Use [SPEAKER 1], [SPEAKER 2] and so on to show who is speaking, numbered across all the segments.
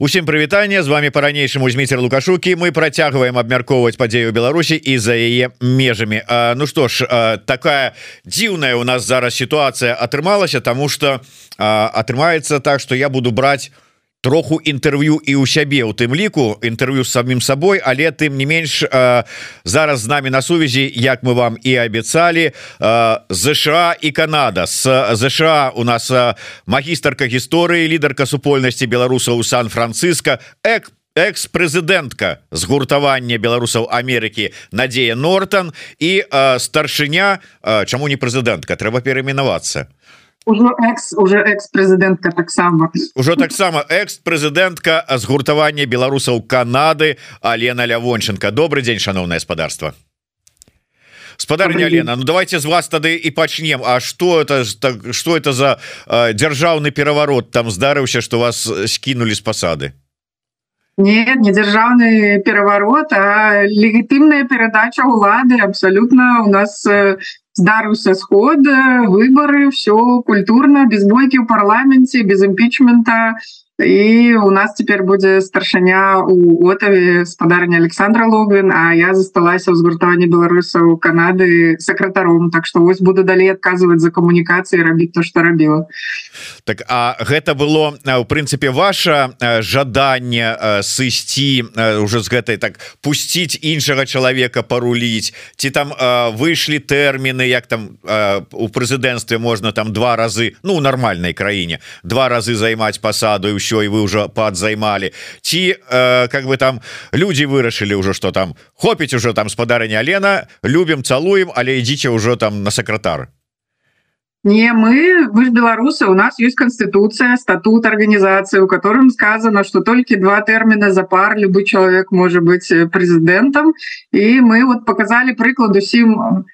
[SPEAKER 1] Усім прывітанне. З вами по-ранейшаму Зміцер лукашукі. Мы працягваем абмяркоўваць падзею Беларусі і за яе межамі. А, Ну што ж а, такая дзіўная у нас зараз сітуацыя атрымалася тому что атрымаецца так что я буду браць троху інтэрв'ю і ў сябе у тым ліку інтэрв'ю з самім сабой але тым не менш э, зараз з нами на сувязі як мы вам і абяцалі э, ЗША і Канада. С ЗША у нас э, магістарка гісторыі лідарка супольнасці беларусаў у сан-франциско эк экс-прэзідэнтка згуртавання беларусаў Амерыкі Надзея Нортон і э, старшыня э, чаму не прэзідэнтка трэба перамінавацца
[SPEAKER 2] Ужо экс уже экс-прэзідэнтка таксама.
[SPEAKER 1] Ужо таксама экс-прэзідэнтка згуртавання беларусаў Канады Алена Лявонченко. Добрый дзень шановное спадарства. Спадарня Лена Ну давайте з вас тады і пачнем. А что это так что это за э, дзяржаўны пераварот? Там здарыўся что вас скінули з пасады.
[SPEAKER 2] Нет, не дзяржаўны пераварот а легітымная перадача улады абсолютно у нас здарыўся сход выборы все культурно без бойки ў парламенце без імпічмента і у нас теперь будзе старшыня у отаве спадарня Александра Логвин А я засталася ў згуртаванні беларусаў Канады сакратаром Так что вось буду далей адказваць за камунікацыі рабіць то что рабіла
[SPEAKER 1] Так А гэта было у прынцыпе ваше жаданне сысці уже з гэтай так пусціць іншага чалавека паруліць? Ці там выйшлі тэрміны як там у прэзідэнцтве можна там два разы ну нармальной краіне два разы займаць пасаду і ўсё і вы уже падзаймалі ці э, как бы там люди вырашылі ўжо что там хопіць ужо там спадарня Лена любім цалуем але ідзіце ўжо там на сакратар
[SPEAKER 2] Не мы вы ж беларусы у нас есть конституция статут организации у которым сказано что только два термина за пар любой человек может быть президентом. И мы вот показали прыклад усім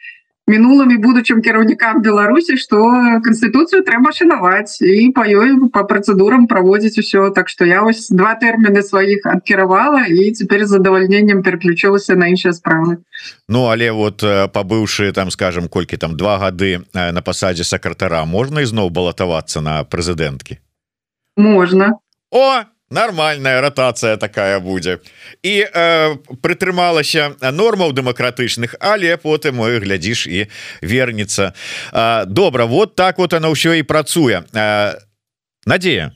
[SPEAKER 2] мінулым і будучым кіраўнікам Беларусі что конституцыю трэба шанаваць і па ёй по працэдурам праводзіць усё так что я вось два тэрміны сваіх адкіравала і теперь задавальненнем переключылася на іншыя справы
[SPEAKER 1] Ну але вот пабыўшы там скажем колькі там два гады на пасадзе сакратара можна ізноў балатавацца на прэзідэнткі
[SPEAKER 2] можно.
[SPEAKER 1] О нормальная ротацыя такая будзе і э, прытрымалася нормаў дэмакратычных але потым мой глядзіш і вернется добра вот так вот она ўсё і працуе. Надея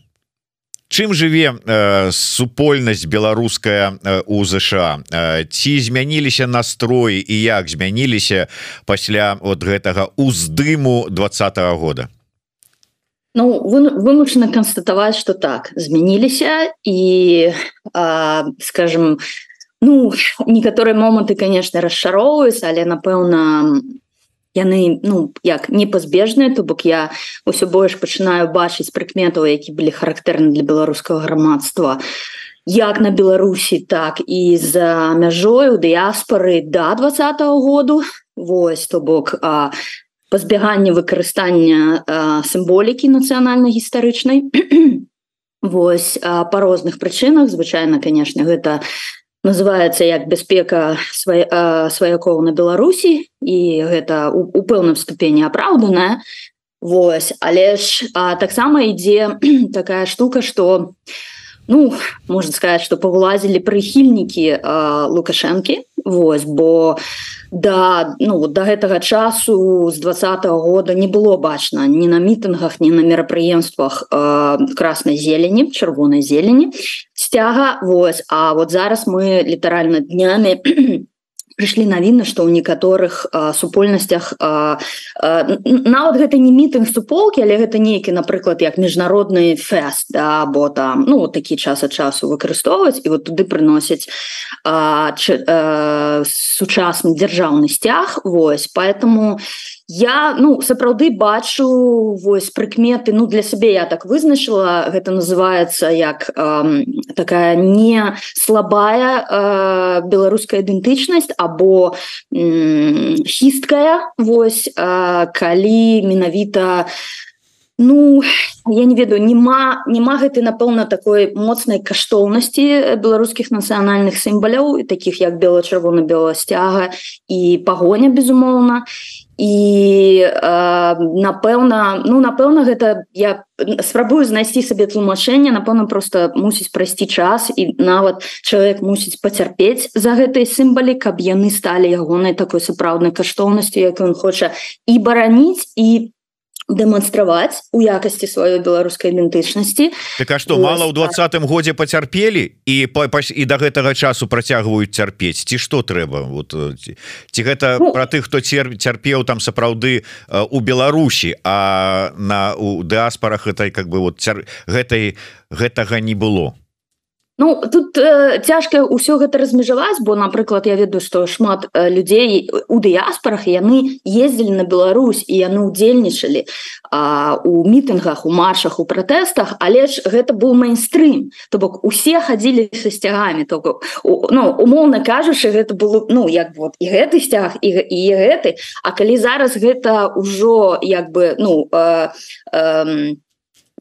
[SPEAKER 1] чым жыве э, супольнасць беларуская э, у ЗША э, ці змяніліся настроі і як змяніліся пасля от гэтага уздыму двадцатого года
[SPEAKER 3] Ну вымушана констатаваць что так змяніліся і а, скажем ну некаторыя моманты конечно расчароўваюцца але напэўна яны ну як непазбежныя то бок я ўсё больш пачынаю бачыць прыкметаў які былі характэрны для беларускага грамадства як на Беларусі так і за мяжою дыяспоры до да двадцатого году. Вось то бок пазбяганне выкарыстання сімволікі нацыянальна-гістарычнай Вось па розных прычынах звычайна конечно гэта называется як бяспека сваякоў на Беларусі і гэта у, у пэўным ступені апраўданая Вось але ж таксама ідзе такая штука что ну можно сказать что павылазілі прыхільнікі лукашэнкі Вось бо у да ну до гэтага часу з двадцатого года не было бачна ні на мітынгах ні на мерапрыемствах э, краснай зелені чырвонай зелені сцяга Вось А вот зараз мы літаральна днямі прыйшлі навіны што ў некаторых супольнасцях нават гэта не мітынг суполкі але гэта нейкі напрыклад як міжнародны фэст да, бо там ну вот такі час ад часу выкарыстоўваць і вот туды прыносяць сучасны дзяржаўны сцяг Вось поэтому я ну сапраўды бачу вось прыкметы ну для сябе я так вызначыла гэта называется як э, такая не слабая э, беларуская ідэнтычнасць або э, хісткая вось э, калі менавіта ну я не ведаю нема няма гэтай напэўна такой моцнай каштоўнасці беларускіх нацыянальных сімбаляў таких як бела-чырвона-бела сцяга і пагоня безумоўна. і і э, напэўна ну напэўна гэта я спрабую знайсці сабе тлумачэнне напэўна просто мусіць прайсці час і нават чалавек мусіць пацярпець за гэтай сімбалі каб яны сталі ягонай такой сапраўднай каштоўнасцю як ён хоча і бараніць і дэманстраваць у якасці сваёй беларускай ідэнтычнасці
[SPEAKER 1] Так а што мала ў двадцатым годзе пацярпелі і па, па, і до гэтага часу працягваюць цярпець ці што трэба вот ці, ці гэта ну, про тых хто цер, цярпеў там сапраўды у Беларусі а на у дыаспорах этой как бы вот цяр, гэтай гэтага не было
[SPEAKER 3] Ну тут э, цяжка ўсё гэта размежаваць бо напрыклад я ведаю што шмат э, людзей у дыяспорах яны ездзілі на Беларусь і яны удзельнічалі у мітынгах у маршах у пратэстах але ж гэта быў мейнстрым. То бок усе хадзілі са сцягамі то ну умоўна кажучы гэта было ну як вот і гэты сцяг і, і гэты. А калі зараз гэта ўжо як бы ну э, э,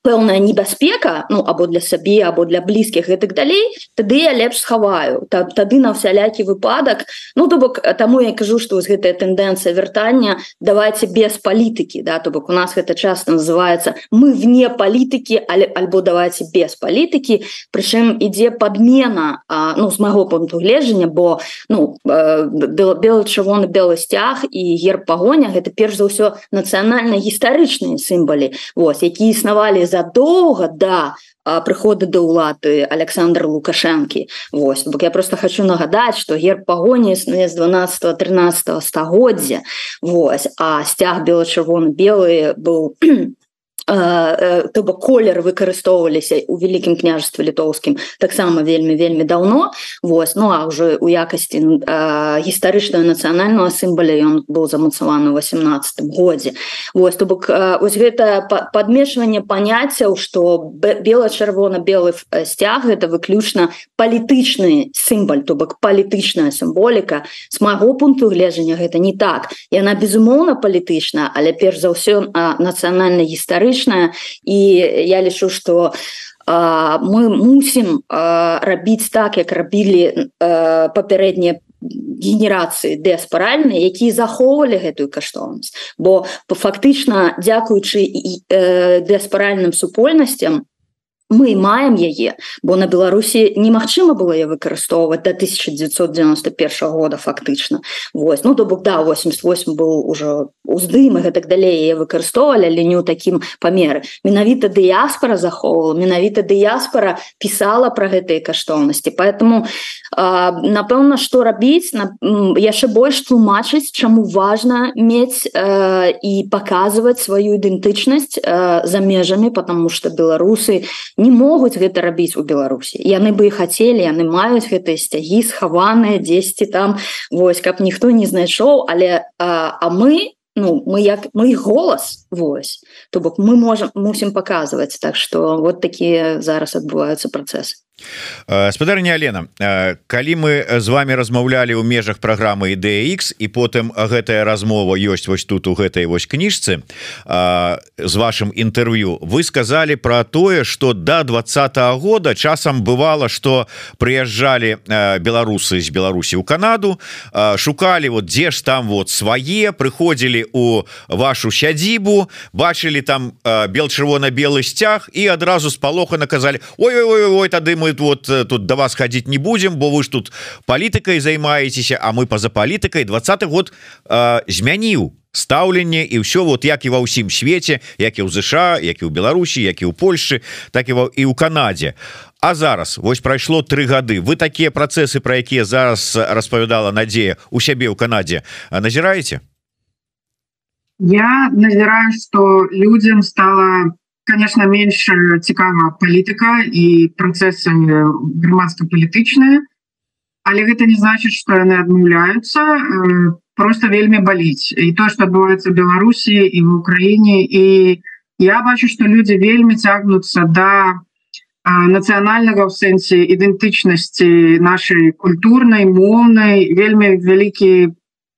[SPEAKER 3] пэўная небяспека ну або для сабе або для блізкіх гэтак далей тады я лепш схаваю. Та, тады на всялякі выпадак. Ну то бок таму я кажу што вось гэтая тэндэнцыя вяртання давайте без палітыкі да то бок у нас гэта часто называется мы вне палітыкі але альбо давайте без палітыкі прычым ідзе подмена а, ну з майго пункту гледжання бо ну э, белы чырвоны белы сцяг і гер пагоня гэта перш за ўсё нацыянальна гістарычныя сімбалі Вось які існавалі за задоўга да прыхода да ўлады Александр лукашэнкі. Вось бок я просто хочу нагадаць что герб пагоні існуе з 12 13 стагоддзя. Вось а сцяг бело-чырвоны белы быў то бок колер выкарыстоўваліся у вялікім княжестве літоўскім таксама вельмі вельмі давно. Вось ну а уже у якасці гістарычную нацыянального сімбаля ён быў замацаваны 18 годзе Вось то бок ось гэта падмешванне паняццяў что бела-чырвона-белы сцяг это выключна палітычны сімбаль то бок палітычная сімволіка с майго пункту гледжання гэта не так. Яна безумоўна палітычна але перш за ўсё нацыянальна гістарычна гістарычная і я лічу что мы мусім рабіць так як рабілі папярэднія генерацыі дыаспаральныя якія захоўвалі гэтую каштоўнасць бо фактычна дзякуючы дыаспаральным супольнасцям мы маем яе бо на беларусі немагчыма было я выкарыстоўваць до 1991 года фактычна Вось ну то бок да 88 был уже уздым и гэтак далей выкарыстоўвалі але не ў такім памеры. Менавіта дыяспора захоўвала менавіта дыяспора пісала про гэтыя каштоўнасці. Поэтому напэўна что рабіць на яшчэ больш тлумачыць чаму важно мець э, і показывать сваю ідэнтычнасць э, за межамі потому что беларусы не могуць гэта рабіць у беларусі. Яны бы і хацелі яны маюць гэтыя сцягі схаваныя 10 там вось каб ніхто не знайшоў але а, а мы ну мы як мы голас вось то бок мы можем мусім показывать так что вот такія зараз адбываюцца працесы
[SPEAKER 1] Э, спадарня Алена э, калі мы з вами размаўлялі ў межах праграмы ідX і потым гэтая размова ёсць вось тут у гэтай вось кніжцы з вашим інтэрв'ю вы сказали про тое что до да два -го года часам бывало что прыязджалі э, беларусы з Беларусі ў Канаду шукали вот дзе ж там вот свае прыходзілі у вашу сядзібу бачылі там бел чырвона-белы сцяг і адразу спалоха наказалі ой ой ой, ой тады мы мы вот э, тут до вас ходить не будем бо вы ж тут палітыкай займаецеся а мы по-за палітыкай двадцатый год э, змяніў стаўленне і ўсё вот як і ва ўсім свеце як і ў ЗША як і ў Беларусі як і ў Польшы так і і ў Канадзе А зараз вось прайшло три гады вы такія працэсы про якія зараз распавядала Надзея у сябе ў Канадзе назіраеце
[SPEAKER 2] Я назіраю что людям стало конечно меньше цікава палітыка і працесы грамадска-палітычныя але гэта не значит что яны адмаўляются э, просто вельмі баліць. І то что адбываецца Беларусі і в Украіне і я бачу что люди вельмі цягнуцца до да нацыянальнага в сэнсе ідэнтычнасці нашай культурнай моўнай. Вельмі вялікі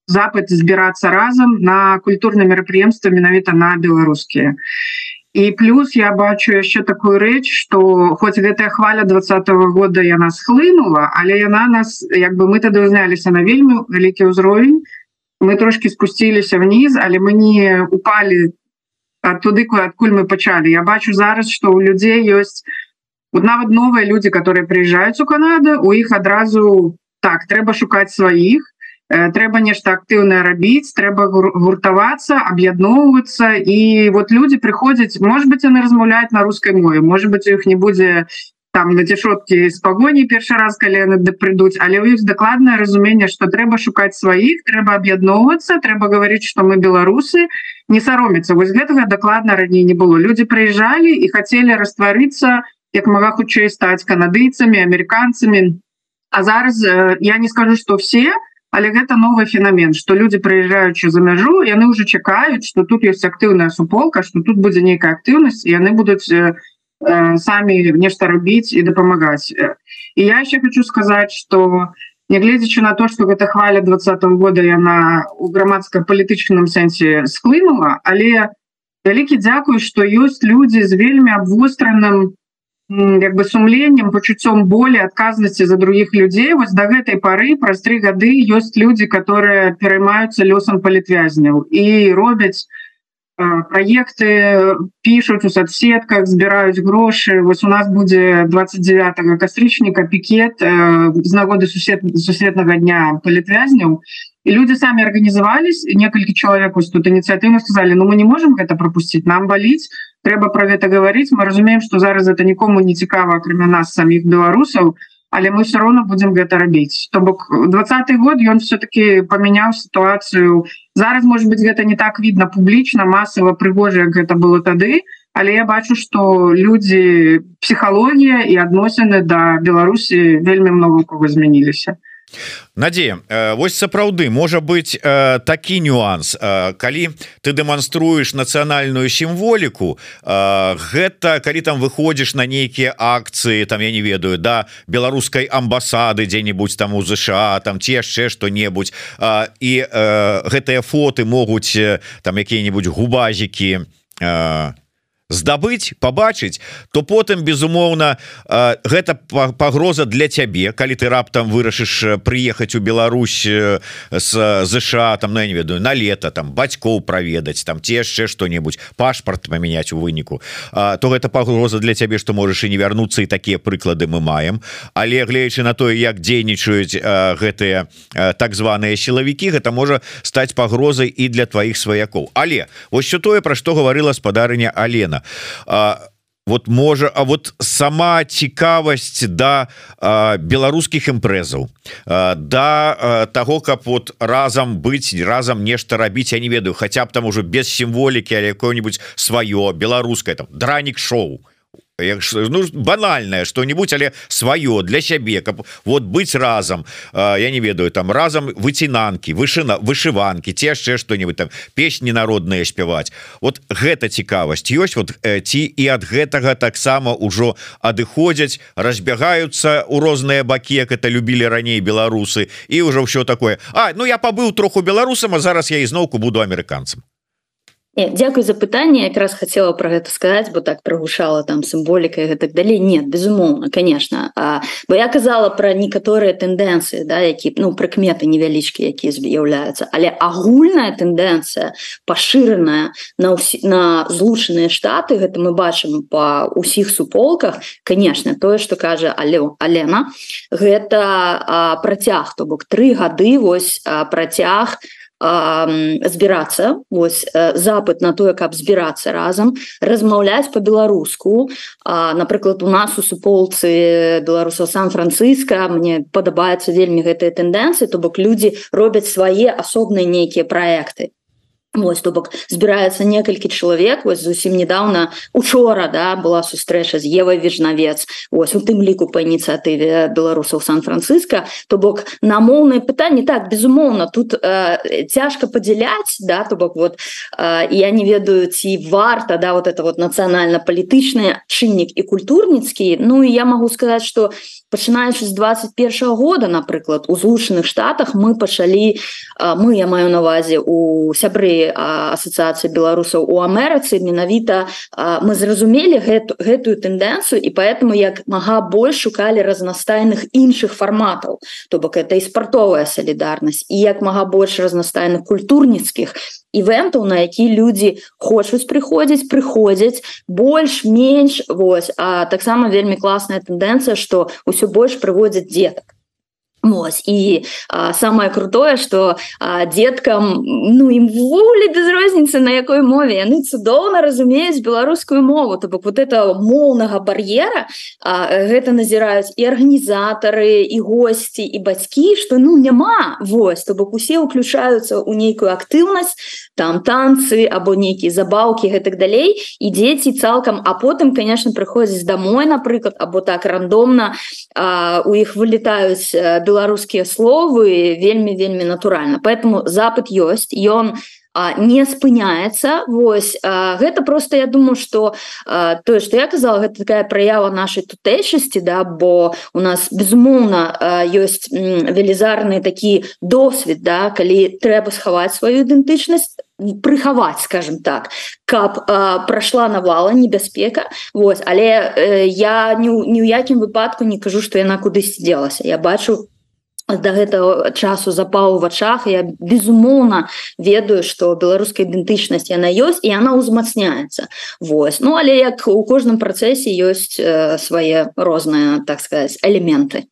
[SPEAKER 2] запад збірацца разам на культурна мерапрыемства менавіта на беларускія. і плюс я бачу яшчэ такую рэч что хоць гэтая хваля двадцатого года яна схлынула але яна нас як бы мы тады узняліся на вельмі вялікі ўзровень мы трошки спусціліся вниз але мы не упали туды адкуль мы пачалі Я бачу зараз что у людзей ёсць вот нават новыя люди которые приезжаюць у Канаду у іх адразу так трэба шукаць сваіх трэба нешта актыўнае рабіць трэба гуртавацца аб'ядноўвацца. І вот люди приходзяць может быть яны размаўляюць на русской мове может быть у іх не будзе там на цішоткі з пагоні першы раз калі яны прыйдуць але у іх дакладнае разуменне что трэба шукаць сваіх трэба аб'ядноўвацца трэба гаварыць что мы беларусы не саромецца вось гэтага дакладна раней не было. Люди прыязджалі і хацелі растварыцца як мага хутчэй стаць канадыйцамі амерыканцамі А зараз я не скажу что все але гэта новый феномен что люди прыязджаючы за мяжу яны уже чакаюць что тут есть актыўная суполка что тут будзе нейкая актыўнасць яны будуць Э, самі нешта рабіць і дапамагаць. І я еще хочу сказаць что нягледзячы на то что гэта хваля двадцатого года яна у грамадска-палітычным сэнсе склынула але вялікі дзякую что ёсць люди з вельмі абвостраным як бы сумленнем пачуццём болей адказнасці за других людзей вось до гэтай пары праз три гады ёсць люди которые пераймаюцца лёсам палітвязняў і робяць проекты пишут у соцсетках збіраюць грошы вось у нас будзе 29 кастрычніка пікет з нагоды сусед сусветнага дня палітвязняў і люди самі арганізавались некалькі чалавек вось тут ініцыятыву сказали Ну мы не можем гэта пропусціць нам баліць трэба про гэта гаварыць мы разумеем что зараз это нікому не цікава акрамя нас самих беларусаў але мы все равно будем гэта рабіць то бок двадцатый год ён все-таки памяняў сітуацыю зараз может быть гэта не так видно публічна масава прыгожая гэта было тады але я бачу что люди псіхалогія і адносіны да Беларусі вельмі много кого змяніліся
[SPEAKER 1] Надея э, Вось сапраўды можа быть э, такі нюанс э, калі ты дэманструеш нацыянальную сімволіку гэта калі там выходзіш на нейкія акцыі там я не ведаю да беларускай амбасады дзе-нибудь там у ЗША там ці яшчэ что-небудзь і гэтыя фоты могуць там якія-нибудь губазікі там здабыць побачыць то потым безумоўна гэта пагроза для цябе калі ты раптам вырашыш прыехаць у Беларусь с ЗША там на ну, не ведаю на лето там бацькоў праведаць там ці яшчэ что-нибудь пашпарт памяняць у выніку. То гэта пагроза для цябе что можаш і не вярнуцца і такія прыклады мы маем. Але глеючы на тое як дзейнічаюць гэтыя так званыя сілавікі гэта можа стаць пагрозай і для тваіх сваякоў. Але вось що тое пра што гаварыла спадарыня Алена а, вот можа А вот сама цікавасць да а, беларускіх імпрэзаў да а, того каб вот разам быць разам нешта рабіць я не ведаю хотя б там уже без сімволікі але какое-нибудь сваё беларускае там дранік шоу ну, банальное что-нибудь але сваё для сябе каб вот быть разам. Я не ведаю там разам выцінанки вышина вышиванки ці яшчэ что-нибудь там песні народные спяваць. Вот гэта цікавасць ёсць вот ці і ад гэтага таксама ўжо адыходзяць разбягаюцца у розныя бакі як это любілі раней беларусы і ўжо ўсё такое. А ну я пабыў троху беларусам а зараз я ізноўку буду амерыканцам
[SPEAKER 3] Дякую за пытанне якраз хотела про гэта сказаць бо так прогушала там сімволіка і так далей нет безумоўна конечно. А, бо я казала про некаторыя тэндэнцыі да які ну прыкметы невялічкі якія з'яўляюцца але агульная тэндэнцыя пашыраная на ўсі, на злучаныя штаты гэта мы бачым по ўсіх суполках конечно тое что кажа але Алена гэта працяг то бок три гады вось працяг на збірацца. Вось запыт на тое каб збірацца разам размаўляць по-беларуску напрыклад у нас у суполцы беларусаў сан-францыска мне падабаецца вельмі гэтыя тэндэнцыі то бок людзі робяць свае асобныя нейкія проекты Вось то бок збіраецца некалькі чалавек вось зусім недавно учора да была сустрэча з Евай вежнавец. Ось у тым ліку по ініцыятыве беларусаў сан-францыска то бок на моўнае пытанне так безумоўна тут э, цяжка падзяляць да то бок вот э, я не ведаю ці варта да вот это вот нацыянальна-палітычны чыннік і культурніцкі Ну і я могу сказаць что пачынаючы з 21 года напрыклад у злучаных штатах мы пачалі мы я маю навазе у сябры ассоциацыі беларусаў у Амерыцы менавіта мы зразумелі гэту гэтую тэндэнцыю і поэтому як мага больш шукалі разнастайных іншых фарматаў. То бок это і спартовая салідарнасць і як мага больш разнастайных культурніцкіх івентаў на які людзі хочуць прыходзіць прыходзяць больш-менш Вось. А таксама вельмі класная тэндэнцыя што ўсё больш прыводзяць дзетак Вось і а, самое крутое что деткам ну ім ввогуле без розніцы на якой мове? Яны цудоўна разумеюць беларускую мову. То бок вот это моўнага бар'ера гэта назіраюць і арганізатары і госці і бацькі что ну няма. Вось то бок усе ўключаюцца ў нейкую актыўнасць там танцы або нейкія забаўкі гэтак далей. І дзеці цалкам а потым конечно прыходзіць домой напрыклад або так рандомна у іх вылетаюць без беларускія словы вельмі вельмі натуральна. Поэтому запад ёсць ён не спыняецца. Вось а, гэта просто я думаю что тое что я казала гэта такая праява нашай тутэйчасці да бо у нас безумоўна ёсць велізарны такі досвід да калі трэба схаваць сваю ідэнтычнасць прыхаваць скажем так каб прайшла навала небяспека. Вось але э, я ні ў якім выпадку не кажу что яна кудысь дзелася. Я бачу до гэтага часу запаў у вачах я безумоўна ведаю что беларуская ідэнтычнасць яна ёсць і она ўзмацняецца. Вось. Ну але як у кожным працэсе ёсць э, свае розныя так сказать элементы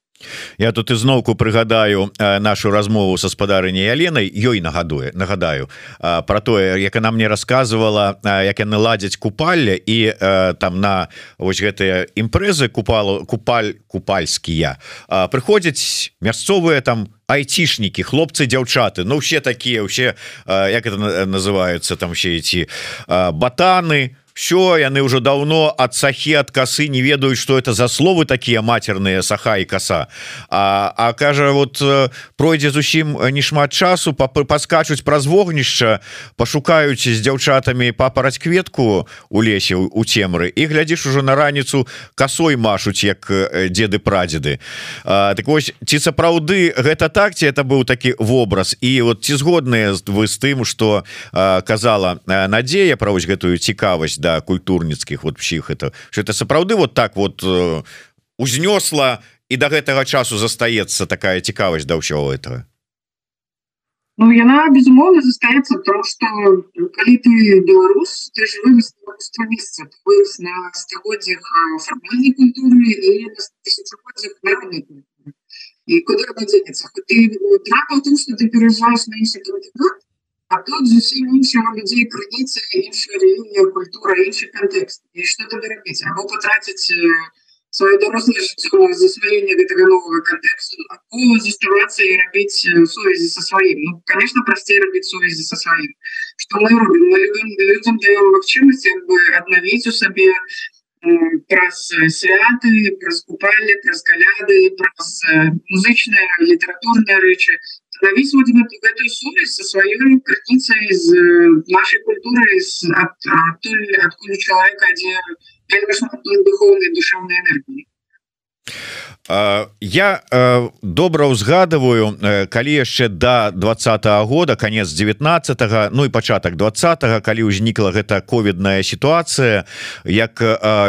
[SPEAKER 1] Я тут ізноўку прыгадаю нашу размову са спадарыняй Аленай ёй нагадуе нагадаю про тое як она мне рассказывала як яны ладзяць купальля і там на вось гэтыя імпрэзы купалу купаль купальскія. Прыходзяць мясцовыя там айцішнікі хлопцы дзяўчаты Ну все такія ўсе як это называются там все эти батаны у все яны уже давно от сахи от косы не ведаюць что это за словы такие матерные саха и коса. А, а кажа вот э, пройдзе зусім не шмат часу паскачуць праз вогнішча пашукаюць з дзяўчатами папараць кветку у лесе у цемры і глядзіш уже на раніцу косой машуць як э, деды прадзеды. Так вось ці сапраўды гэта так ці это быў такі вобраз? І вот ці згодныя вы з тым что казала Надзея пра вось гэтую цікавасць да культурніцкіх вот псіх. Это что это сапраўды вот так вот э, узнёсла і до гэтага часу застаецца такая цікавасць да ўсяго этого
[SPEAKER 2] Ну, яна безумоўна застаецца то что калі ты беларус ты месца на стагоддзях фармальнай культуры і народнай і куды денецца ты трапа том что ты перажаешь на іншы А тут зусім іншого людзей крыніца іншая рэлігія культура іншы кантэкст і что тады рабіць або потраціць свое дарослае жыццё засваенне гэтага нового кантэксту або заставацца і рабіць сувязі со сваім ну, конечно прасцей рабіць сувязі со сваім что мы робім мы любым людям даем магчымасць бы аднавіць у сабе праз святы праз купалі праз каляды праз музычныя літаратурныя рэчы Давид сегодня приготовить совесть со своей крыницей из э, нашей культуры, из, от, от, откуда человека, где, конечно, духовная и душевная энергия.
[SPEAKER 1] Я добра ўзгадываю калі яшчэ до да 20 -го года конец 19 -го, ну і пачатак 20 калі ўзнікла гэта ковідная сітуацыя як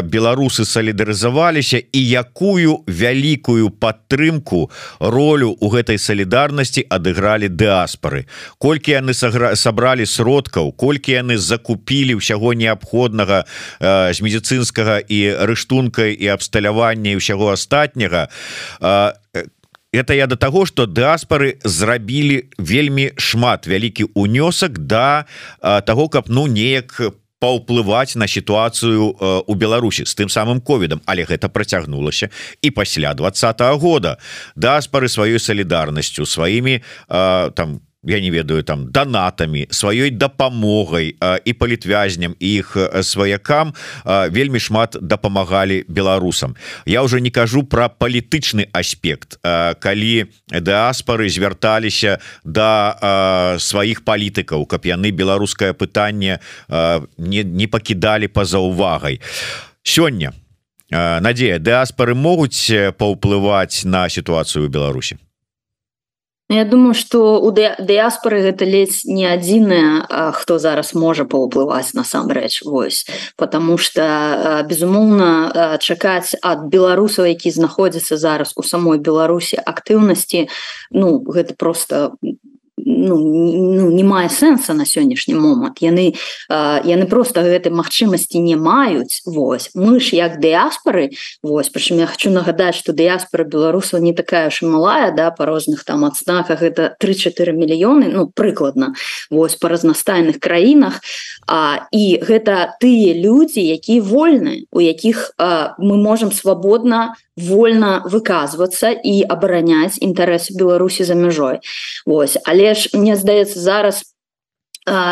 [SPEAKER 1] беларусы салідарызаваліся і якую вялікую падтрымку ролю у гэтай салідарнасці адыгралі дыаспары. Колькі яны сабралі сродкаў колькі яны закупілі ўсяго неабходнага з медыцынскага і рыштункай і абсталявання ўсяго астатняга. Это я до того что дыаспоры зрабілі вельмі шмат вялікі унёсак да того каб ну неяк паўплываць на сітуацыю у Беларусі з тым самым ковідам. Але гэта працягнулася і пасля двадцатого года. Даспары сваёй салідарнасцю сваімі там по я не ведаю там донатамі сваёй дапамогай і палітвязням іх сваякам вельмі шмат дапамагалі беларусам. Я уже не кажу про палітычны аспект. Калі дыаспары звярталіся да сваіх палітыкаў каб яны беларускае пытанне не, не пакідалі па-за увагай сёння Надзея дыаспары могуць паўплываць на сітуацыю Беларусі?
[SPEAKER 3] Ну, я думаю что у дыаспоры гэта ледзь не адзіная хто зараз можа паўплываць насамрэч вось потому что безумоўна чакаць ад беларусаў які знаходзяцца зараз у самой беларусі актыўнасці ну гэта просто ну, ну, не мае сэнса на сённяшні момант яны яны просто гэтай магчымасці не маюць. Вось. Мы ж як дыаспоры Вось прычым я хочу нагадаць что дыаспора беларусаў не такая ж малая да по розных там адзнаках это 3-4 мільёны ну прыкладна Вось по разнастайных краінах. А, і гэта тыя людзі якія вольны у якіх а, мы можем свабодна вольна выказвацца і абараняць інтарэсы беларусі за мяжой Вось але ж мне здаецца зараз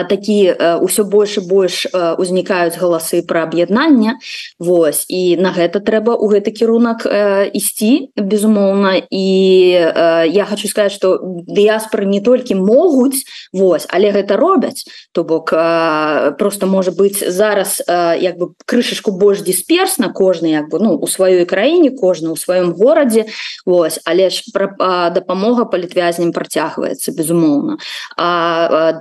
[SPEAKER 3] такі ўсё больш і больш узнікаюць галасы пра аб'яднання Вось і на гэта трэба у гэты кірунак ісці безумоўна. І я хочу сказать что дыяспоры не толькі могуць Вось але гэта робяць. То бок просто можа быть зараз як бы крышачку больш дисперсна кожны як бы ну у сваёй краіне кожны у сваём горадзе. Вось але ж дапамога палітвязням працягваецца безумоўна.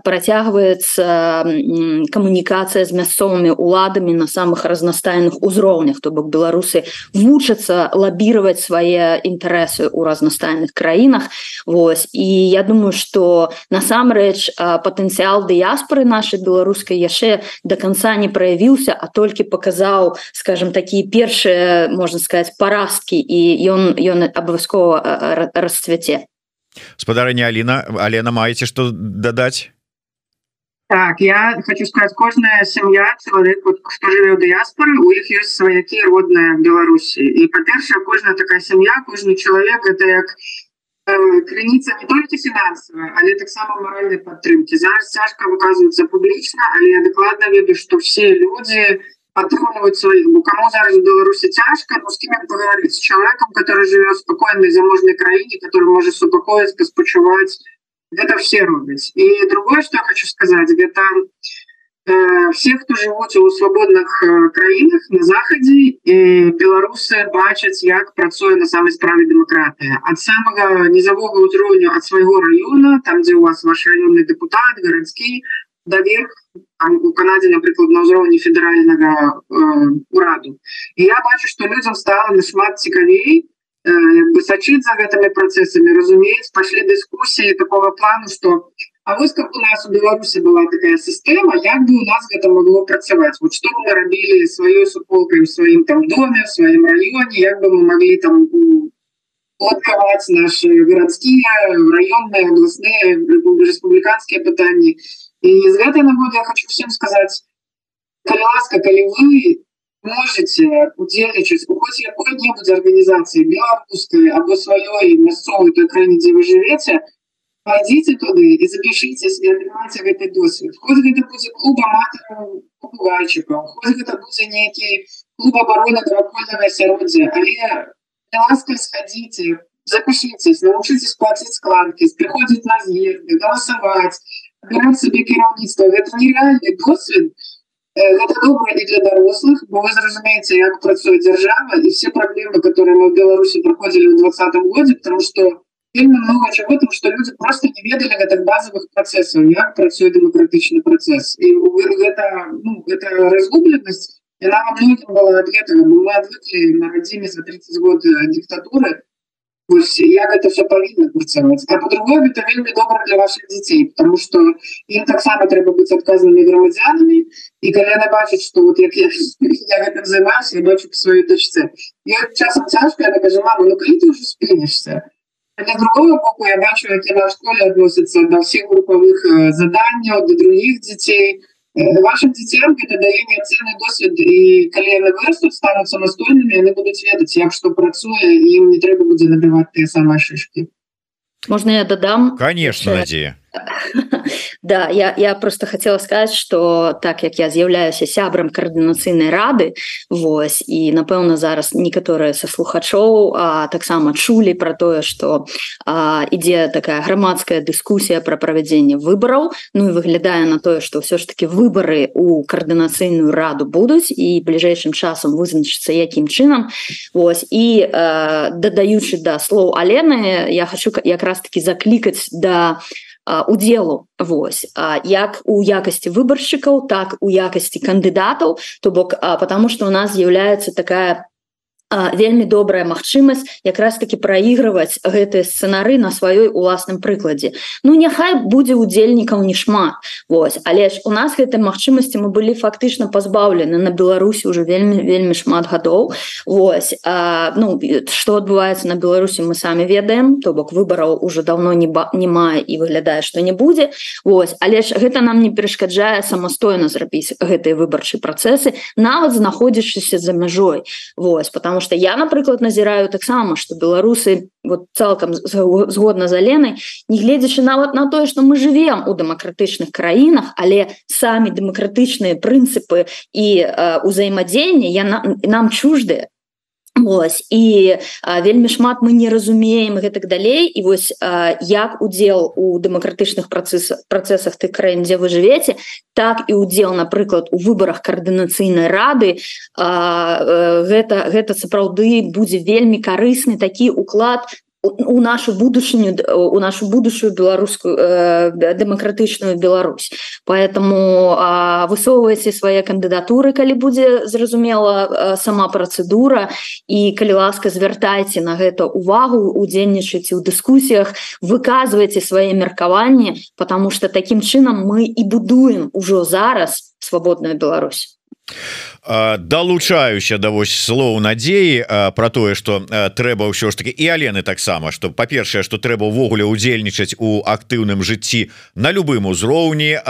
[SPEAKER 3] Працягвае налажваецца камунікацыя з мясцовымі уладамі на самых разнастайных узроўнях то бок беларусы вучацца лабіраваць свае інтарэсы ў разнастайных краінах Вось і я думаю что насамрэч патэнцыял дыяспоры нашай беларускай яшчэ до конца не праявіўся а толькі показаў скажем такія першыя можна сказать парасткі і ён ён абавязкова расцвяце
[SPEAKER 1] спадарня Аліна Алена маеце што дадаць
[SPEAKER 2] Так, я хочу сказать, каждая семья, человек, вот, кто живет в диаспоре, у них есть свояки родные в Беларуси. И, по-перше, каждая такая семья, каждый человек, это как э, крыница не только финансовая, але так само моральной поддержки. Зараз тяжко выказываться публично, але я докладно веду, что все люди подтримывают своих. Бо кому зараз в Беларуси тяжко, ну с кем поговорить? С человеком, который живет в спокойной заможной краине, который может успокоить, поспочувать, гэта все робяць і другое что хочу сказать гэта э, все хто жывуць у свабодных э, краінах на захадзе і беларусы бачаць як працуе на самой справе дэмакратыя ад самага низавога ўзроўню ад свайго района там дзе у вас ваш раённы депутат гарадскі давер у Канадзе напрыклад на ўзроўні федэральнага э, ураду і я бачу что людям стала нашмат цікавей то бы сочить за гэтымі процессами разумець пошли дискуссии такого плана что А вось как у нас у беларуси была такая система як бы у нас это могло працаваць вот что мы рабілі сваёй суполкой в своим там доме в своем районе як бы мы могли там отковать наши городские районные областные республиканские пытания и из этой нагоды я хочу всем сказать ласка коли вы можете удзельнічаць у хоць якой-небудзь арганізацыі беларускай або сваёй мясцовай той краіне дзе вы жывеце пойдите туды і запишитесь і атрымаце гэты досвед хоць гэта будзе клуб аматарчыкаў хоць гэта будзе нейкі клуб обороны дракольнага асяроддзя але ласка сходите запишитесь научитесь платить складки приходить на з'езды голосовать убирать себе кіраўніцтва это нереальный досвед и гэта добра і для дарослых бо вы зразумееце як працуе дзяржава і все праблемы которые мы в беларусі праходзілі ў двадцатым годзе потому что вельмі много чего там что люди просто не ведалі гэтых базовых процессаў як працуе дэмакратычны працэс і гэта ну, это разгубленасць яна была ад гэтага мы адвыклі на радзіме за 30 год диктатуры Вось, як это все павінна працаваць а по-другое это вельмі добра для ваших дзяцей потому что ім таксама трэба быць адказанымі грамадзянамі і калі яны бачаць что вот як я, я гэтым займаюся бачу по сваёй дачце часам цяжка я кажу мама ну калі ты уже спінішься для другого боку я бачу які на школе адносяцца до всех групавых заданняў до других дзяцей то вашим дзіцям это дае неацэнны досвед і калі яны вырастуць стануць самастойнымі яны будуць ведаць як што працуе ім не трэба будзе надаваць тыя самыя шишки
[SPEAKER 3] можна я дадам
[SPEAKER 1] конечно надзея
[SPEAKER 3] Да я, я просто хотела сказать что так як я з'яўляюся сябрам коаардынацыйнай рады Вось і напэўна зараз некаторыя са слухачоў таксама чулі про тое что ідзе такая грамадская дыскусія про правядзенне выбораў Ну і выглядае на тое что ўсё ж таки выборы у коаардынацыйную раду будуць і бліжэйшым часам вызначыцца якім чынам. Вось і дадаючы да слоў Алены я хочу якраз таки заклікаць да удзелу Вось як у якасці выбаршчыкаў так у якасці кандыдатаў то бок потому что у нас з'яўляецца такая вельмі добрая магчымасць якраз таки праігрываць гэтыя сцэнары на сваёй уласным прыкладзе. Ну няхай будзе удзельнікаў не шмат Вось. Але ж у нас гэтай магчымасці мы былі фактычна пазбаўлены на Беларусі уже вельмі вельмі шмат гадоў. Вось а, ну что адбываецца на Беларусі мы самі ведаем. То бок выбараў уже давно не ба не мае і выглядае что не будзе. Вось але ж гэта нам не перашкаджае самастойна зрабіць гэтыя выбарчыя працэсы нават знаходзячыся за мяжой. Вось потому потому что я напрыклад назіраю таксама что беларусы вот цалкам згодна за ленай негледзячы нават на тое что мы живем у дэмакратычных краінах але самі дэмакратычныя прынцыпы і ўзаемадзеяння я на, нам чуждыя Вось і а, вельмі шмат мы не разумеем гэтак далей. І вось а, як удзел у дэмакратычных працэсах працэсах ты краін дзе вы жывеце так і удзел напрыклад у выбарах каардынацыйнай рады а, а, гэта гэта сапраўды будзе вельмі карысны такі уклад у нашу будучыню у нашу будущую беларускую э, дэмакратычную Беларусь. Поэтому высоўваеце свае кандыдатуры калі будзе зразумела сама працэдура і калі ласка звяртайце на гэта увагу удзельнічаце ў дыскусіях выказваеце свае меркаванні потому что таким чынам мы і будуем ужо зараз свабодную Беларусь
[SPEAKER 1] далучаюся да вось слоў надзеі про тое что трэба ўсё ж таки і Алены таксама что па-першае что трэба ўвогуле удзельнічаць у актыўным жыцці на любым узроўні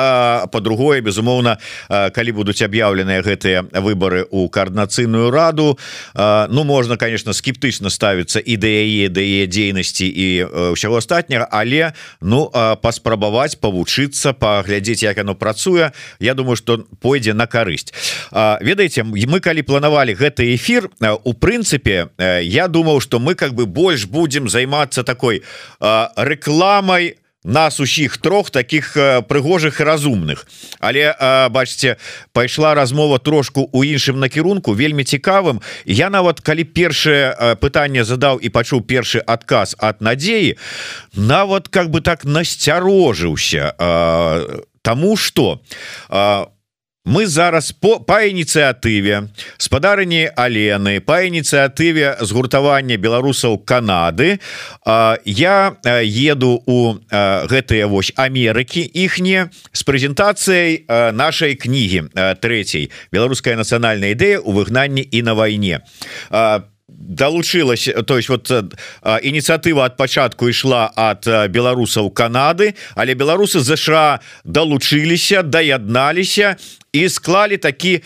[SPEAKER 1] по-другое безумоўна калі будуць аб'яўленыя гэтыя выборы у коаардынацыйную раду Ну можна конечно скептычна ставіцца ідэяе да яе дзейнасці і ўсяго астатняга але ну паспрабаваць павучыцца паглядзець як оно працуе Я думаю что пойдзе на карысць ведаеце мы калі планавалі гэты эфир у прынцыпе я думаў что мы как бы больш будем займацца такой рекламой нас усіх трох таких прыгожых разумных. Але бачце пайшла размова трошку у іншым накірунку вельмі цікавым. Я нават калі першае пытанне задаў і пачуў першы адказ от надзеі нават как бы так насцярожыўся тому что у мы зараз по па ініцыятыве спадарыні Алены па ініцыятыве згуртавання беларусаў Канады. Я еду у гэтыя вось Амерыкі іхне з прэзентацыяй нашай кнігі трэцяй беларуская нацыянальная ідэя у выгнанні і на вайне по далучылась то есть вот ініцыятыва от пачатку ішла от беларусаў Канады але беларусы ЗША далучыліся даядналіся і склалі такі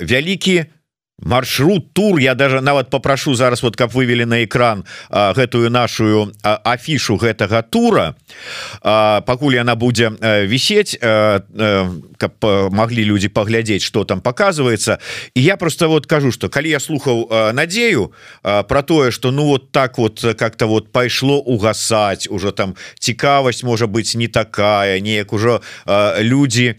[SPEAKER 1] вялікі маршрут тур. Я даже нават попрошу зараз вот каб вывели на экран а, гэтую нашу афішу гэтага тура. А, пакуль она будзе висеть каб могли люди поглядзець что там показывается і я просто вот кажу что калі я слухаў надею про тое что ну вот так вот как-то вот пайшло угасать уже там цікавасць может быть не такая неяк ужо люди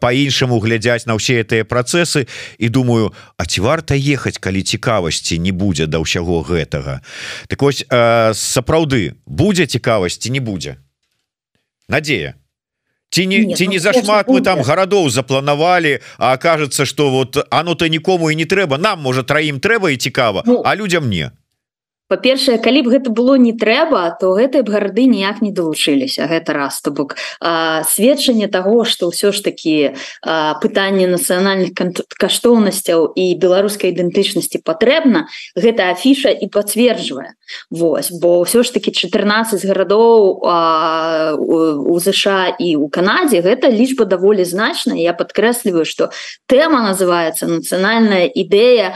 [SPEAKER 1] по-іншаму глядзяць на ўсе гэтыя працэсы. І думаю а ці варта ехаць калі цікавасці не будзе да ўсяго гэтага. Так вось сапраўды будзе цікавасці не будзе? Надзея? Ці не ці не ну, зашмат мы там гарадоў запланавалі А кажется что вот оно то нікому і не трэба нам можа траім трэба і цікава ну, а людям не
[SPEAKER 3] па-першае калі б гэта было не трэба то гэтай б гарды ніяк не далучыліся гэта раз то бок сведчанне того что ўсё ж таки пытанне нацыянальных каштоўнасцяў і беларускай ідэнтычнасці патрэбна гэта афіша і пацверджвае. Вось бо ўсё ж таки 14 гарадоў у ЗША і у Канадзе гэта лічба даволі значная. Я падкрэсліваю что тэма называется нацыянальная ідэя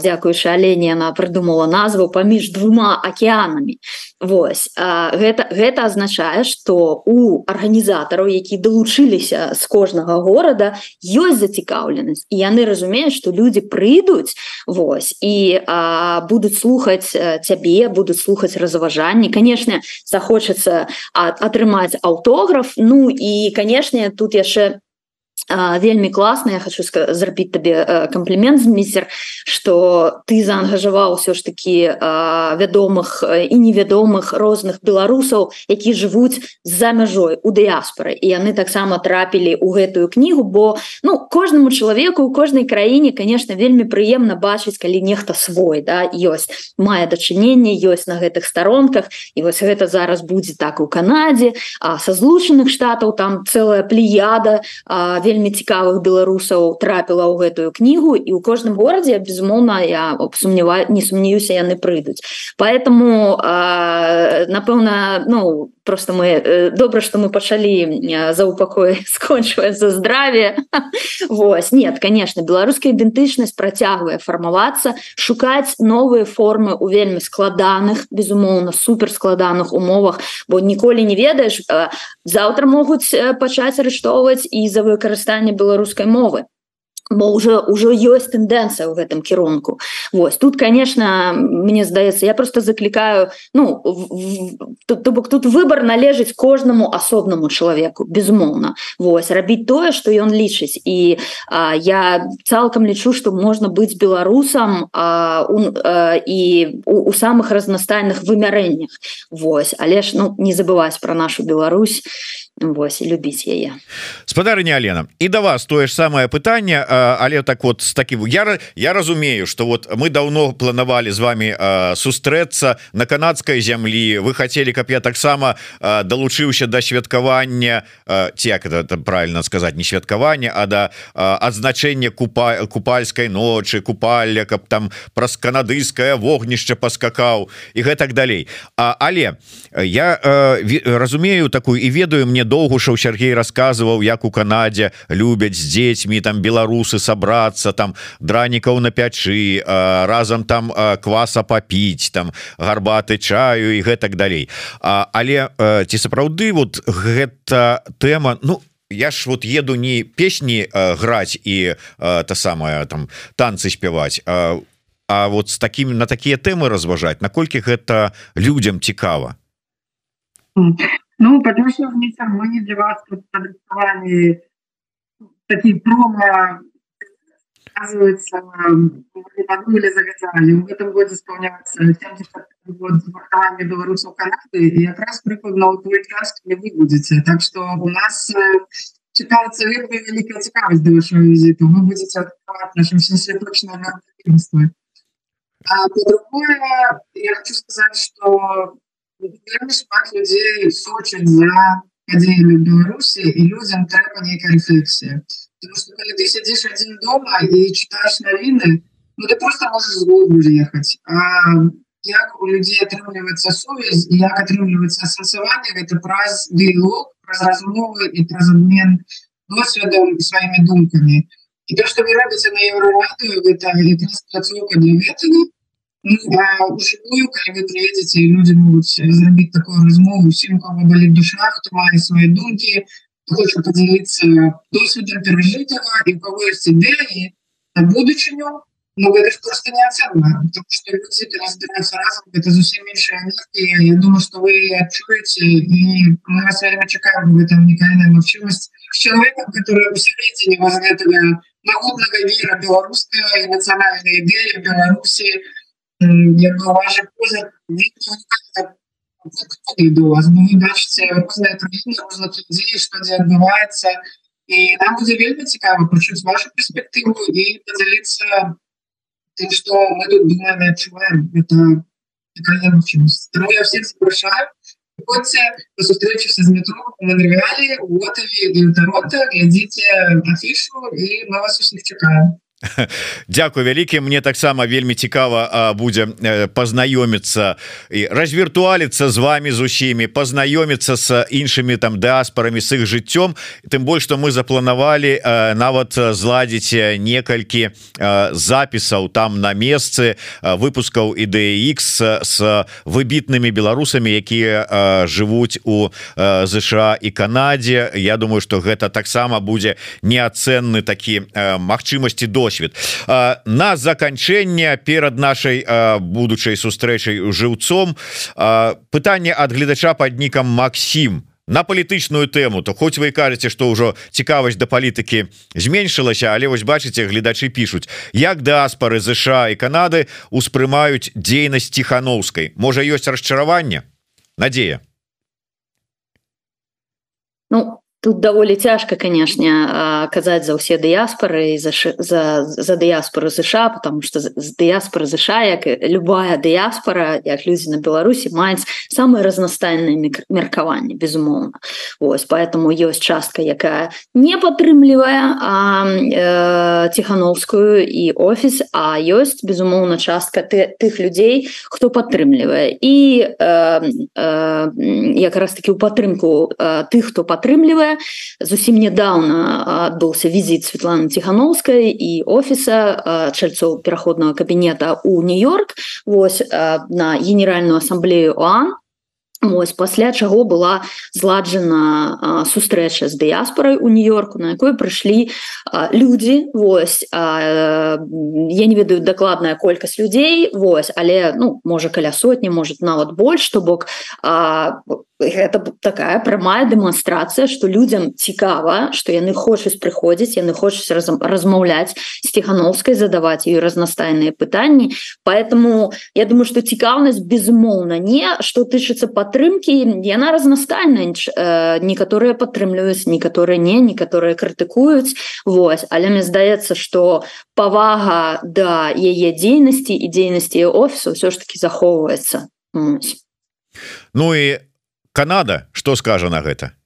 [SPEAKER 3] дзякуючы алене она прыдумала назву паміж двума океанамі Вось гэта гэта азначае что у арганізатараў які далучыліся з кожнага горада ёсць зацікаўленасць. І яны разумеюць что люди прыйдуць Вось і а, будуць слухаць цябе будуць слухаць разважанні. Конечно захочацца атрымаць аўтограф. Ну і канешне тут яшчэ вельмі класна я хочу зрабіць табе комплімент міцер что ты заангажаваў все ж таки вядомых і невядомых розных беларусаў які жывуць за мяжой у дыяспоры. І яны таксама трапілі у гэтую кнігу бо ну кожнаму чалавеку у кожнай краіне конечно вельмі прыемна бачыць калі нехта свой да ёсць мае дачыненне ёсць на гэтых старонках і вось гэта зараз будзе так у Канадзе а са злучаных штатаў там целая плеяда вельмі вельмі цікавых беларусаў трапіла ў гэтую кнігу і ў кожным горадзе безумоўна я сумнева не сумнеюся яны прыйдуць. Поэтому напэўна ну просто мы э, добра что мы пачалі за упакой скончвае за здраве. Вось нет конечно беларуская ідэнтычнасць працягвае фармавацца шукаць новыя формы у вельмі складаных безумоўна суперскладаных умовах бо ніколі не ведаеш заўтра могуць пачаць арыштоўваць і за выкарыстанне выкарыстанне беларускай мовы. Бо уже ўжо ёсць тэндэнцыя ў гэтым кірунку Вось тут конечно мне здаецца я просто заклікаю ну то бок тут выбор належыць кожнаму асобнаму чалавеку безумоўна Вось рабіць тое что ён лічыць і а, я цалкам лічу что можна быць беларусам а, у, а, і у, у самых разнастайных вымярэннях Вось але ж ну не забываць про нашу Беларусь Вось любіць яе.
[SPEAKER 1] Спадарыня Алена і да вас тое ж самае пытанне але так вот с таким я я разумею что вот мы давно планавалі з вами сустрэцца на канадской зямлі. Вы хотели каб я таксама далучыўся до святкавання ці як это, это правильно сказать не святкавання а да адзначэння купа купальской ночы купальля каб там праз канадыйскае вогнішча паскакаў і гэтак далей. А, але я разумею такую і ведаю мне доўгушаў Сергей рассказываў як у Канадзе любяць з дзецьмі там беларусы сабрацца там дранікаў на пячы разам там кваса попіць там гарбаты чаю і гэтак далей. А, але ці сапраўды вот гэта тэма Ну я ж вот еду не песні граць і та самая там танцы спяваць а А вот с такими на такія тэмы разважаць наколькі гэта людям цікава
[SPEAKER 2] Ну, потому что вместе мы не для вас тут подрисовали такие промо, оказывается, мы подумали, завязали. В этом году исполняется 70 год звартования белорусов Канады, и как раз прикладно у твой час вы будете. Так что у нас читается вельми великая цікавость до вашего визита. Вы будете открывать нашим всем святочным мероприятием. А по-другому, я хочу сказать, что вельмі шмат людзей сочаць за падзеямі Беларусі і людзям трэба нейкая рэфлексія калі ты сядзіш адзін дома і читаеш навіны ну ты просто можешь згоду ехаць а як у людзей атрымліваецца сувязь як атрымліваецца асэнсаванне гэта праз дыялог праз размовы і праз обмен досведам сваімі думкамі і то что вы робіце на еўрарадыю гэта працоўка для гэтага ужывую калі вы приедете люди могуць зрабіць такую размову. Усім кого болит душа хто мае свои думки хочу поделиться досведом пережитого и у кого есть идеи на будучыню но это просто неоценно что люди разбираются разом это зусім меньшая энергия я думаю что вы отчуете и мы вас время чекаем в этом уникальная мовчимость с человеком который усилитель возле этого народного мира белорусского и национальной идеи беларуси якби ваше поза до вас ну, ви бачите різні країни, різних людей, що відбувається. І нам буде вельми цікаво почути вашу перспективу і поділитися тим, що ми тут думаємо відчуваємо. Це така емоційність. Тому я всіх запрошую. Приходьте на з метро в Монреалі, у Отові і в Торонто, глядите афішу, і ми вас усіх чекаємо.
[SPEAKER 1] Дякую вялікі мне таксама вельмі цікава будзе пазнаёміцца і развіртуаліцца з вами з усімі пазнаёміцца з іншымі там дыаспорамі с іх жыццём. Тым больш што мы запланавалі нават зладзіць некалькі запісаў там на месцы выпускаў ідэX с выбітнымі беларусамі якія жывуць у ЗША і Канадзе. Я думаю что гэта таксама будзе неацэнны такі магчымасці до досвед. На заканчэнне перад нашай будучай сустрэчай жыўцом пытанне ад гледача под нікам Макссім на палітычную тэму то хоць вы кажаце что ўжо цікавасць да палітыкі зменшылася але вось бачыце гледачы пишутць як дыаспары ЗША і Канады успрымаюць дзейнасць тихохановскай можа ёсць расчараванне? Надзея?
[SPEAKER 3] Ну тут даволі цяжка канешне казаць за ўсе дыяспоры за за, за дыяспору ЗША потому что з дыяспоры ЗША як любая дыяспора як людзі на Беларусі маюць самые разнастайныя меркаванні безумоўна Вось поэтому ёсць частка якая не падтрымлівае э, тихохановскую і офіс а ёсць безумоўна частка ты тых людзей хто падтрымлівае і э, э, якраз таки у падтрымку э, тых хто падтрымлівае зусім нядаўна адбыўся візіт Светланы ціхановскай і офіса чальцоў пераходнага кабінета у нью-йорк вось на генеральную асамблею ОАН. Вось пасля чаго была зладжана сустрэча з дыяспорай у нью-йорку на якой прыйшлі людзі. Вось а, я не ведаю дакладная колькасць людзей Вось але ну можа каля сотні может нават больш то бок гэта такая прамая дэманстрацыя что людям цікава что яны хочуць прыходзіць яны хочуць раз, размаўляць з тихохановскай задаваць ее разнастайныя пытанні. Поэтому я думаю что цікаўнасць безумоўна не что тычыцца падтрымки яна разнастайная э, некаторыя падтрымліваюць некаторыя не некаторыя крытыкуюць. Вось. Але мне здаецца что павага да яе дзейнасці і дзейнасці офісу все ж таки захоўваецца.
[SPEAKER 1] Ну і Канада? Что скажа на гэта?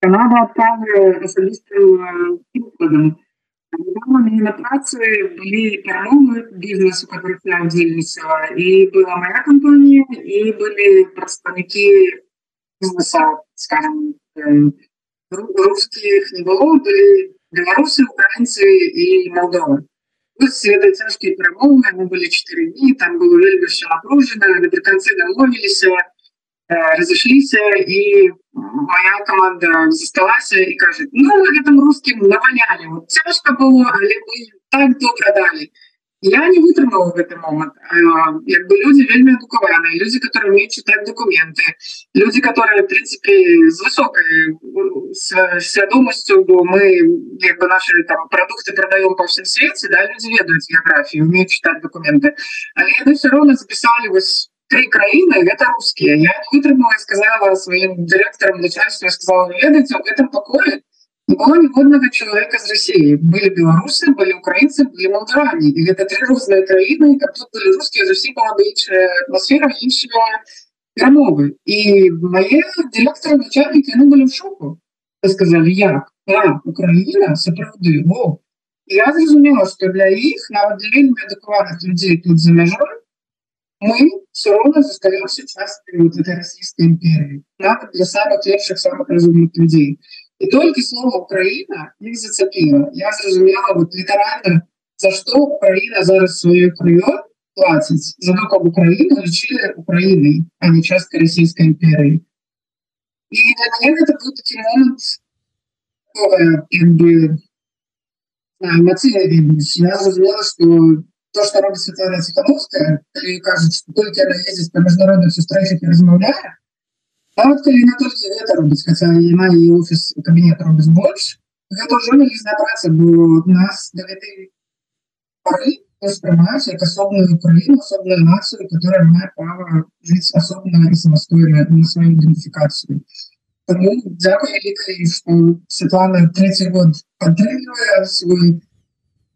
[SPEAKER 2] Канада на працы былі перамовы бізнесу которых я удзельнічала і была моя кампанія і былі прадстаўнікі бізнеса скажем русских не было былі беларусы украінцы і молдовы цяжкія перамовы мы былі 4 дні там было вельмі все напружана напрыканцы дамовіліся разышліся і моя команда засталася і кажет ну гэтым русским наваляли. Вот цяжка было але мы так добра далі я не вытрымала гэты момант як бы люди вельмі адукаваныя люди которые умеют читать документы люди которые в принципе з высокой свядомасцю бо мы як бы наши там продукты продаем по всем свете да люди ведаюць географію умеют читать документы. Але все равно записали вось три краіны гэта рускія я вытрымала сказала сваім дырэктарам начальства сказала ведаце в этом покое было ніводнага чалавека з Россией были беларусы были украінцы были молдаване і гэта три розныя краіны как тут были рускія зусім была іншая атмосфера іншая перамовы і мае дырэктары начальнікі яны были в шоку сказали як а, Украіна сапраўды Во я зразумела что для іх нават для вельмі адэкватных людзей тут за мяжой мы все равно застаемся частью вот этой Российской империи. Надо для самых лепших, самых разумных людей. И только слово Украина их зацепило. Я зразумела вот литерально, за что Украина зараз свое крыло платит. За то, как Украину лечили Украиной, а не частью Российской империи. И для меня это был такой момент, как бы, эмоциональный. Я зразумела, что то, что робит Светлана Тихановская, и кажется, что только она ездит по международных встречах и размовляет, а вот коли она только это робит, хотя и она и офис, и кабинет робит больше, это уже не праца, бо нас до этой поры воспринимаются как особенную Украину, особенную нацию, которая имеет право жить особенно и самостоятельно на свою идентификацию. Тому дякую великой, что Светлана третий год поддерживает свой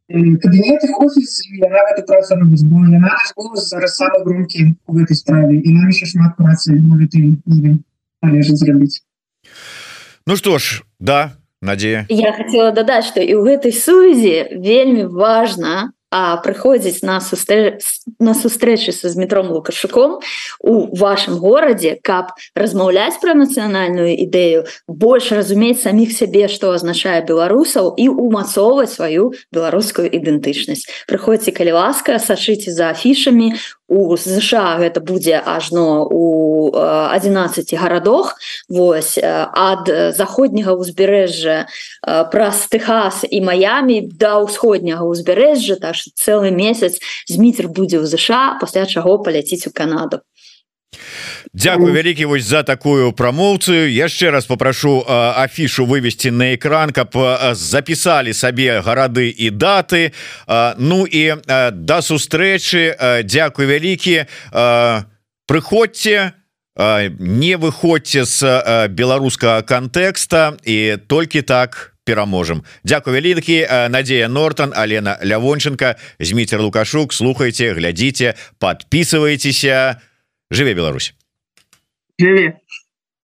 [SPEAKER 2] кабінет офіс яна гэта праца робіць бо яна голос зараз самы громкі у гэтай справе і нам еще шмат працы на гэтай належыць зрабіць
[SPEAKER 1] Ну что ж да Надея.
[SPEAKER 3] Я хотела дадаць что і ў гэтай сувязі вельмі важно а прыходзіць на сустрэ... на сустрэчы са зметром лукашуком у вашем горадзе каб размаўляць пра нацыянальную ідэю больш разумець саміх сябе што азначае беларусаў і умацоўваць сваю беларускую ідэнтычнасць. Прыходзьце калі ласка сачыце за афішамі у ЗША гэта будзе ажно у 11 гарадах Вось ад заходняга ўзбярэжжа праз Техас і Маямі да ўсходняга ўзбярэжжа так цэлы месяц зміцер будзе ў ЗША пасля чаго паляціць у Канаду
[SPEAKER 1] Дякую вялікі вось за такую прамоўцыю. Яшчэ раз попрашу афішу вывесці на экран каб запісалі сабе гарады і даты. Ну і да сустрэчы. Дякую вялікі. Прыходзьце. Не выходзьце з беларускага кантэкста і толькі так пераможам. Дякую вялікі. Надзея Нортон Алена Лявонченко зміцер лукашук. Слухайте глядзіце подписывайтеся жыве Беларусь
[SPEAKER 2] GG.